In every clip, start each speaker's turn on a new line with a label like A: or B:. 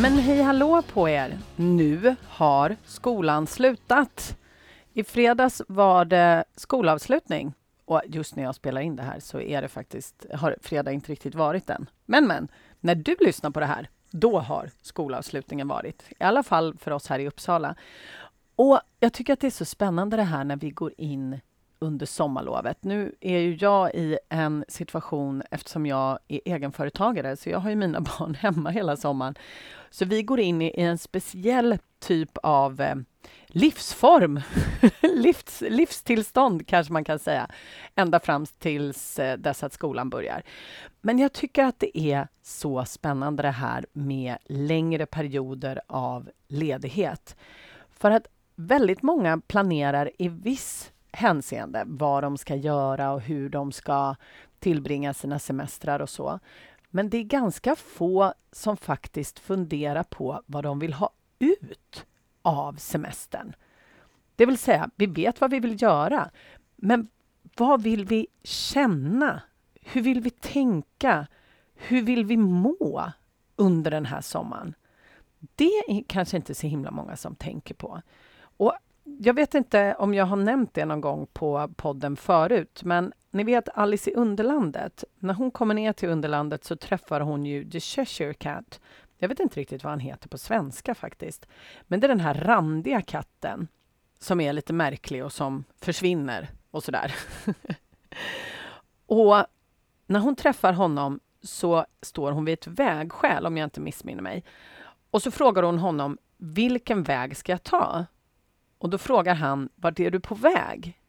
A: Men hej hallå på er! Nu har skolan slutat. I fredags var det skolavslutning. Och just när jag spelar in det här så är det faktiskt, har fredag inte riktigt varit än. Men men, när du lyssnar på det här, då har skolavslutningen varit. I alla fall för oss här i Uppsala. Och jag tycker att det är så spännande det här när vi går in under sommarlovet. Nu är ju jag i en situation eftersom jag är egenföretagare, så jag har ju mina barn hemma hela sommaren. Så vi går in i en speciell typ av eh, livsform, Livs, livstillstånd kanske man kan säga, ända fram tills eh, dess att skolan börjar. Men jag tycker att det är så spännande det här med längre perioder av ledighet. För att väldigt många planerar i viss hänseende vad de ska göra och hur de ska tillbringa sina semestrar och så. Men det är ganska få som faktiskt funderar på vad de vill ha ut av semestern. Det vill säga, vi vet vad vi vill göra, men vad vill vi känna? Hur vill vi tänka? Hur vill vi må under den här sommaren? Det är kanske inte så himla många som tänker på. Och jag vet inte om jag har nämnt det någon gång på podden förut, men ni vet Alice i Underlandet. När hon kommer ner till Underlandet så träffar hon ju The Cheshire Cat. Jag vet inte riktigt vad han heter på svenska faktiskt. Men det är den här randiga katten som är lite märklig och som försvinner och sådär. och när hon träffar honom så står hon vid ett vägskäl, om jag inte missminner mig. Och så frågar hon honom, vilken väg ska jag ta? Och då frågar han, vart är du på väg?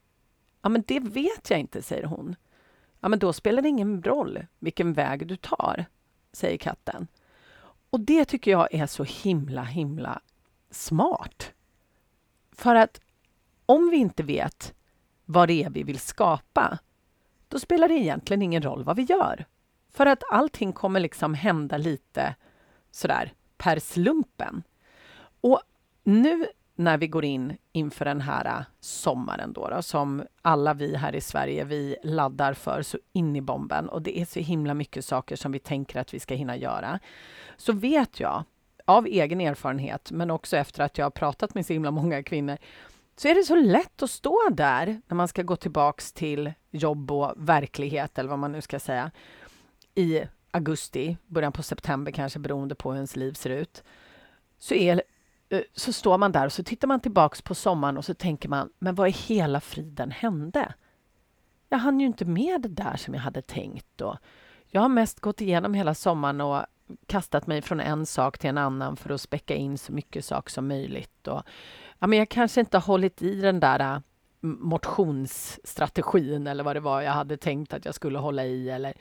A: Ja, men det vet jag inte, säger hon. Ja, men då spelar det ingen roll vilken väg du tar, säger katten. Och det tycker jag är så himla, himla smart. För att om vi inte vet vad det är vi vill skapa, då spelar det egentligen ingen roll vad vi gör. För att allting kommer liksom hända lite sådär per slumpen. Och nu när vi går in inför den här äh, sommaren då, då, som alla vi här i Sverige, vi laddar för så in i bomben och det är så himla mycket saker som vi tänker att vi ska hinna göra. Så vet jag av egen erfarenhet, men också efter att jag har pratat med så himla många kvinnor, så är det så lätt att stå där när man ska gå tillbaks till jobb och verklighet, eller vad man nu ska säga, i augusti, början på september kanske, beroende på hur ens liv ser ut, så är Eh, så står man där och så tittar man tillbaks på sommaren och så tänker man, men vad i hela friden hände? Jag hann ju inte med det där som jag hade tänkt. Och jag har mest gått igenom hela sommaren och kastat mig från en sak till en annan för att späcka in så mycket sak som möjligt. Och, ja, men jag kanske inte har hållit i den där äh, motionsstrategin eller vad det var jag hade tänkt att jag skulle hålla i. Eller,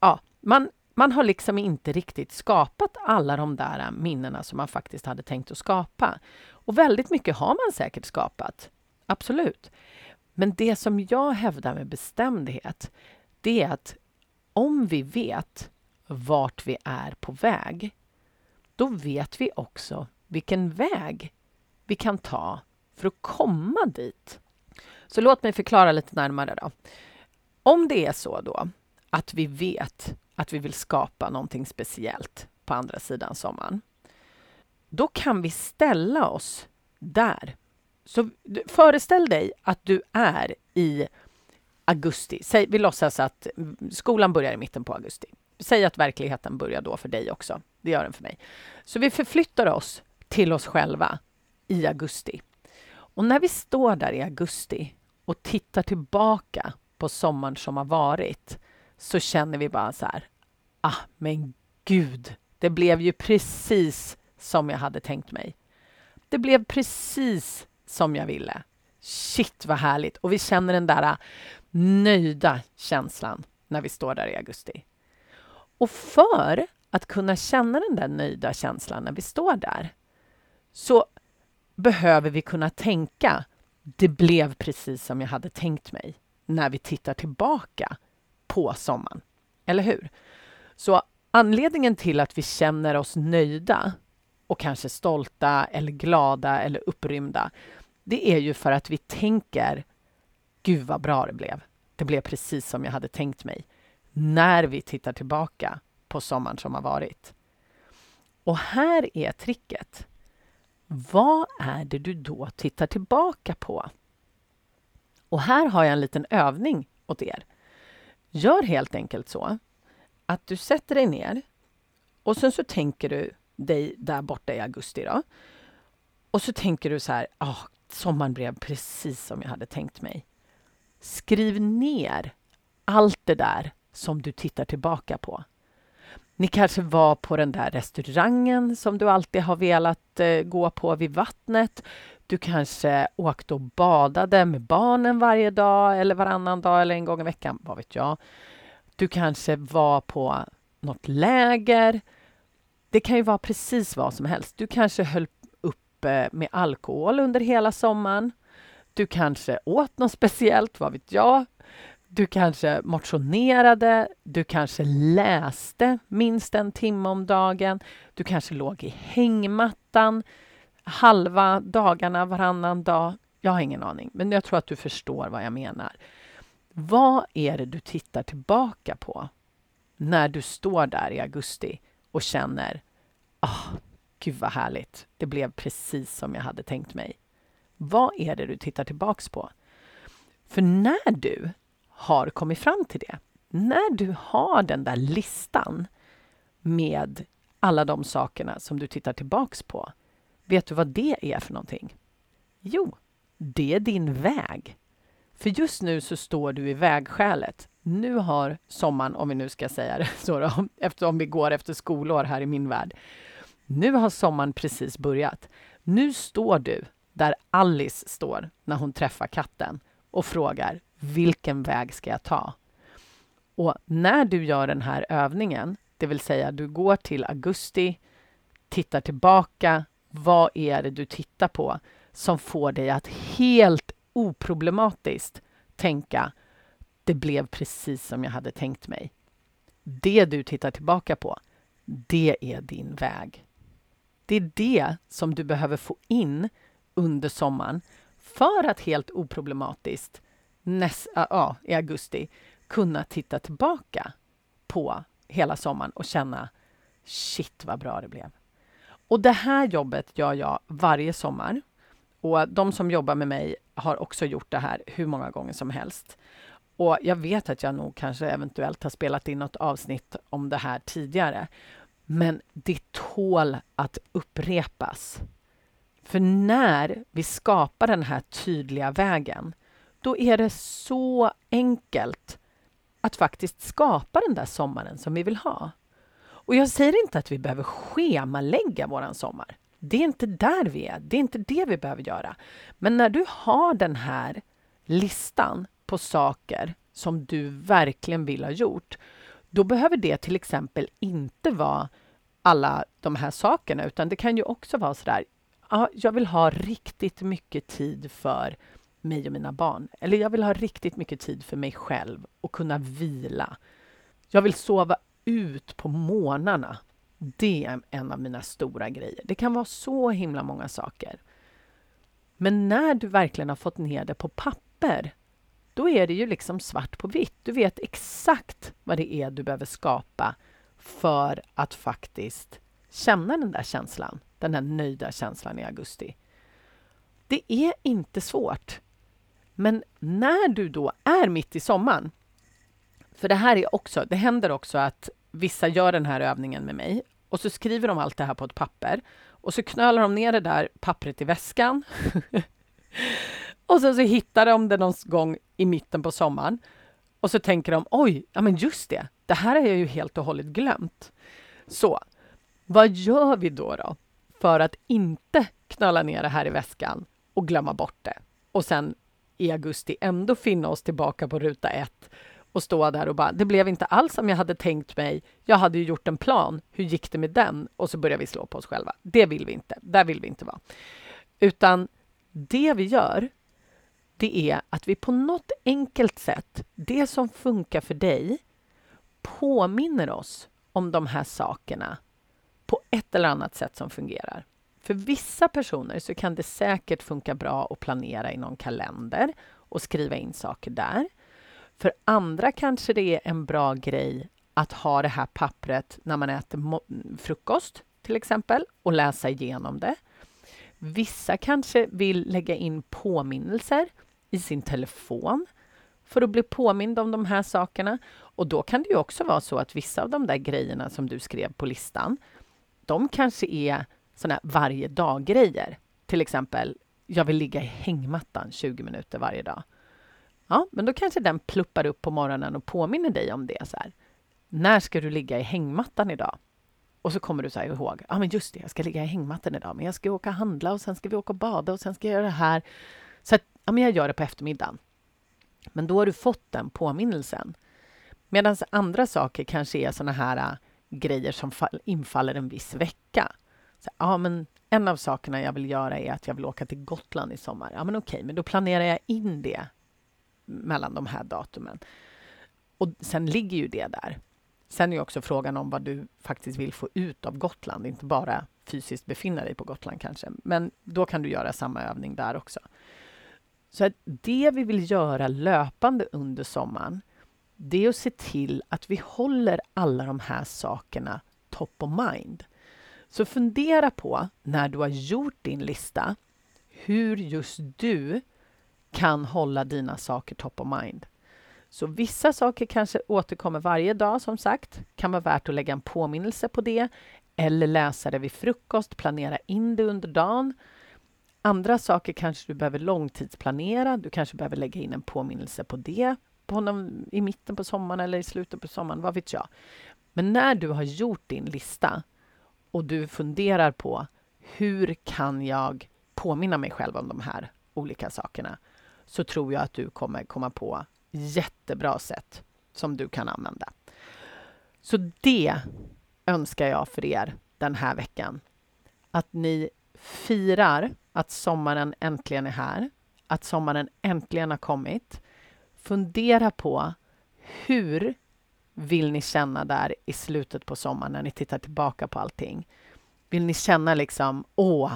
A: ja, man, man har liksom inte riktigt skapat alla de där minnena som man faktiskt hade tänkt att skapa. Och väldigt mycket har man säkert skapat. Absolut. Men det som jag hävdar med bestämdhet, det är att om vi vet vart vi är på väg, då vet vi också vilken väg vi kan ta för att komma dit. Så låt mig förklara lite närmare då. Om det är så då att vi vet att vi vill skapa någonting speciellt på andra sidan sommaren. Då kan vi ställa oss där. Så föreställ dig att du är i augusti. Säg, vi låtsas att skolan börjar i mitten på augusti. Säg att verkligheten börjar då för dig också. Det gör den för mig. Så vi förflyttar oss till oss själva i augusti. Och när vi står där i augusti och tittar tillbaka på sommaren som har varit så känner vi bara så här, ah, men gud, det blev ju precis som jag hade tänkt mig. Det blev precis som jag ville. Shit vad härligt! Och vi känner den där ah, nöjda känslan när vi står där i augusti. Och för att kunna känna den där nöjda känslan när vi står där, så behöver vi kunna tänka det blev precis som jag hade tänkt mig när vi tittar tillbaka på sommaren. Eller hur? Så anledningen till att vi känner oss nöjda och kanske stolta eller glada eller upprymda, det är ju för att vi tänker Gud vad bra det blev. Det blev precis som jag hade tänkt mig. När vi tittar tillbaka på sommaren som har varit. Och här är tricket. Vad är det du då tittar tillbaka på? Och här har jag en liten övning åt er. Gör helt enkelt så att du sätter dig ner och sen så tänker du dig där borta i augusti då. Och så tänker du så här, oh, sommaren blev precis som jag hade tänkt mig. Skriv ner allt det där som du tittar tillbaka på. Ni kanske var på den där restaurangen som du alltid har velat eh, gå på vid vattnet. Du kanske åkte och badade med barnen varje dag eller varannan dag eller en gång i veckan, vad vet jag. Du kanske var på något läger. Det kan ju vara precis vad som helst. Du kanske höll uppe eh, med alkohol under hela sommaren. Du kanske åt något speciellt, vad vet jag. Du kanske motionerade, du kanske läste minst en timme om dagen. Du kanske låg i hängmattan halva dagarna varannan dag. Jag har ingen aning, men jag tror att du förstår vad jag menar. Vad är det du tittar tillbaka på när du står där i augusti och känner oh, Gud vad härligt, det blev precis som jag hade tänkt mig. Vad är det du tittar tillbaks på? För när du har kommit fram till det, när du har den där listan med alla de sakerna som du tittar tillbaks på, vet du vad det är för någonting? Jo, det är din väg. För just nu så står du i vägskälet. Nu har sommaren, om vi nu ska säga det så då, eftersom vi går efter skolår här i min värld. Nu har sommaren precis börjat. Nu står du där Alice står när hon träffar katten och frågar vilken väg ska jag ta? Och när du gör den här övningen, det vill säga du går till augusti, tittar tillbaka, vad är det du tittar på som får dig att helt oproblematiskt tänka det blev precis som jag hade tänkt mig. Det du tittar tillbaka på, det är din väg. Det är det som du behöver få in under sommaren för att helt oproblematiskt näst, ja, i augusti kunna titta tillbaka på hela sommaren och känna shit vad bra det blev. Och det här jobbet gör jag varje sommar. Och de som jobbar med mig har också gjort det här hur många gånger som helst. Och jag vet att jag nog kanske eventuellt har spelat in något avsnitt om det här tidigare. Men det tål att upprepas. För när vi skapar den här tydliga vägen, då är det så enkelt att faktiskt skapa den där sommaren som vi vill ha. Och jag säger inte att vi behöver schemalägga våran sommar. Det är inte där vi är. Det är inte det vi behöver göra. Men när du har den här listan på saker som du verkligen vill ha gjort, då behöver det till exempel inte vara alla de här sakerna, utan det kan ju också vara så där, ja, jag vill ha riktigt mycket tid för mig och mina barn. Eller jag vill ha riktigt mycket tid för mig själv och kunna vila. Jag vill sova ut på morgnarna. Det är en av mina stora grejer. Det kan vara så himla många saker. Men när du verkligen har fått ner det på papper, då är det ju liksom svart på vitt. Du vet exakt vad det är du behöver skapa för att faktiskt känna den där känslan, den här nöjda känslan i augusti. Det är inte svårt. Men när du då är mitt i sommaren, för det här är också, det händer också att vissa gör den här övningen med mig och så skriver de allt det här på ett papper och så knölar de ner det där pappret i väskan. och sen så hittar de det någon gång i mitten på sommaren och så tänker de oj, ja men just det, det här har jag ju helt och hållet glömt. Så vad gör vi då, då för att inte knöla ner det här i väskan och glömma bort det och sen i augusti ändå finna oss tillbaka på ruta ett och stå där och bara, det blev inte alls som jag hade tänkt mig. Jag hade ju gjort en plan. Hur gick det med den? Och så börjar vi slå på oss själva. Det vill vi inte. Där vill vi inte vara. Utan det vi gör, det är att vi på något enkelt sätt, det som funkar för dig, påminner oss om de här sakerna på ett eller annat sätt som fungerar. För vissa personer så kan det säkert funka bra att planera i någon kalender och skriva in saker där. För andra kanske det är en bra grej att ha det här pappret när man äter frukost till exempel och läsa igenom det. Vissa kanske vill lägga in påminnelser i sin telefon för att bli påmind om de här sakerna. Och då kan det ju också vara så att vissa av de där grejerna som du skrev på listan, de kanske är såna varje dag-grejer. Till exempel, jag vill ligga i hängmattan 20 minuter varje dag. Ja, men då kanske den pluppar upp på morgonen och påminner dig om det. Så här. När ska du ligga i hängmattan idag? Och så kommer du så ihåg, ja men just det, jag ska ligga i hängmattan idag, men jag ska åka och handla och sen ska vi åka och bada och sen ska jag göra det här. Så att, ja men jag gör det på eftermiddagen. Men då har du fått den påminnelsen. Medan andra saker kanske är såna här äh, grejer som infaller en viss vecka. Så, ja, men en av sakerna jag vill göra är att jag vill åka till Gotland i sommar. Ja, men okej, men då planerar jag in det mellan de här datumen. Och sen ligger ju det där. Sen är också frågan om vad du faktiskt vill få ut av Gotland, inte bara fysiskt befinna dig på Gotland kanske. Men då kan du göra samma övning där också. Så att det vi vill göra löpande under sommaren, det är att se till att vi håller alla de här sakerna top of mind. Så fundera på, när du har gjort din lista, hur just du kan hålla dina saker top of mind. Så vissa saker kanske återkommer varje dag, som sagt. kan vara värt att lägga en påminnelse på det eller läsa det vid frukost, planera in det under dagen. Andra saker kanske du behöver långtidsplanera. Du kanske behöver lägga in en påminnelse på det på någon, i mitten på sommaren eller i slutet på sommaren, vad vet jag. Men när du har gjort din lista och du funderar på hur kan jag påminna mig själv om de här olika sakerna så tror jag att du kommer komma på jättebra sätt som du kan använda. Så det önskar jag för er den här veckan. Att ni firar att sommaren äntligen är här, att sommaren äntligen har kommit. Fundera på hur vill ni känna där i slutet på sommaren när ni tittar tillbaka på allting? Vill ni känna liksom, åh,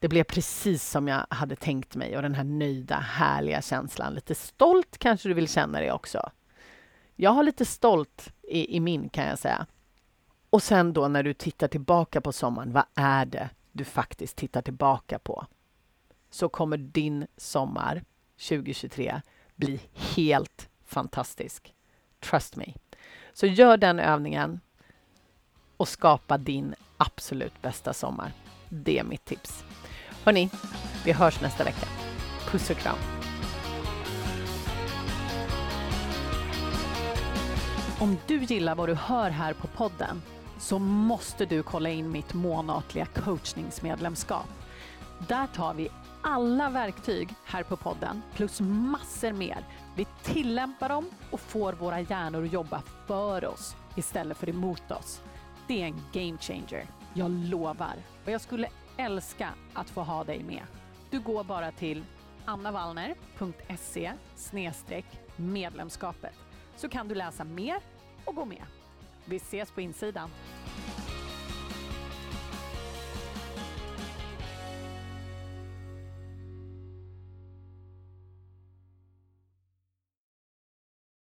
A: det blev precis som jag hade tänkt mig och den här nöjda, härliga känslan. Lite stolt kanske du vill känna dig också. Jag har lite stolt i, i min, kan jag säga. Och sen då när du tittar tillbaka på sommaren, vad är det du faktiskt tittar tillbaka på? Så kommer din sommar 2023 bli helt fantastisk. Trust me. Så gör den övningen och skapa din absolut bästa sommar. Det är mitt tips. Hörni, vi hörs nästa vecka. Puss och kram. Om du gillar vad du hör här på podden så måste du kolla in mitt månatliga coachningsmedlemskap. Där tar vi alla verktyg här på podden plus massor mer. Vi tillämpar dem och får våra hjärnor att jobba för oss istället för emot oss. Det är en game changer. Jag lovar. Och jag skulle älska att få ha dig med. Du går bara till annavallner.se medlemskapet så kan du läsa mer och gå med. Vi ses på insidan.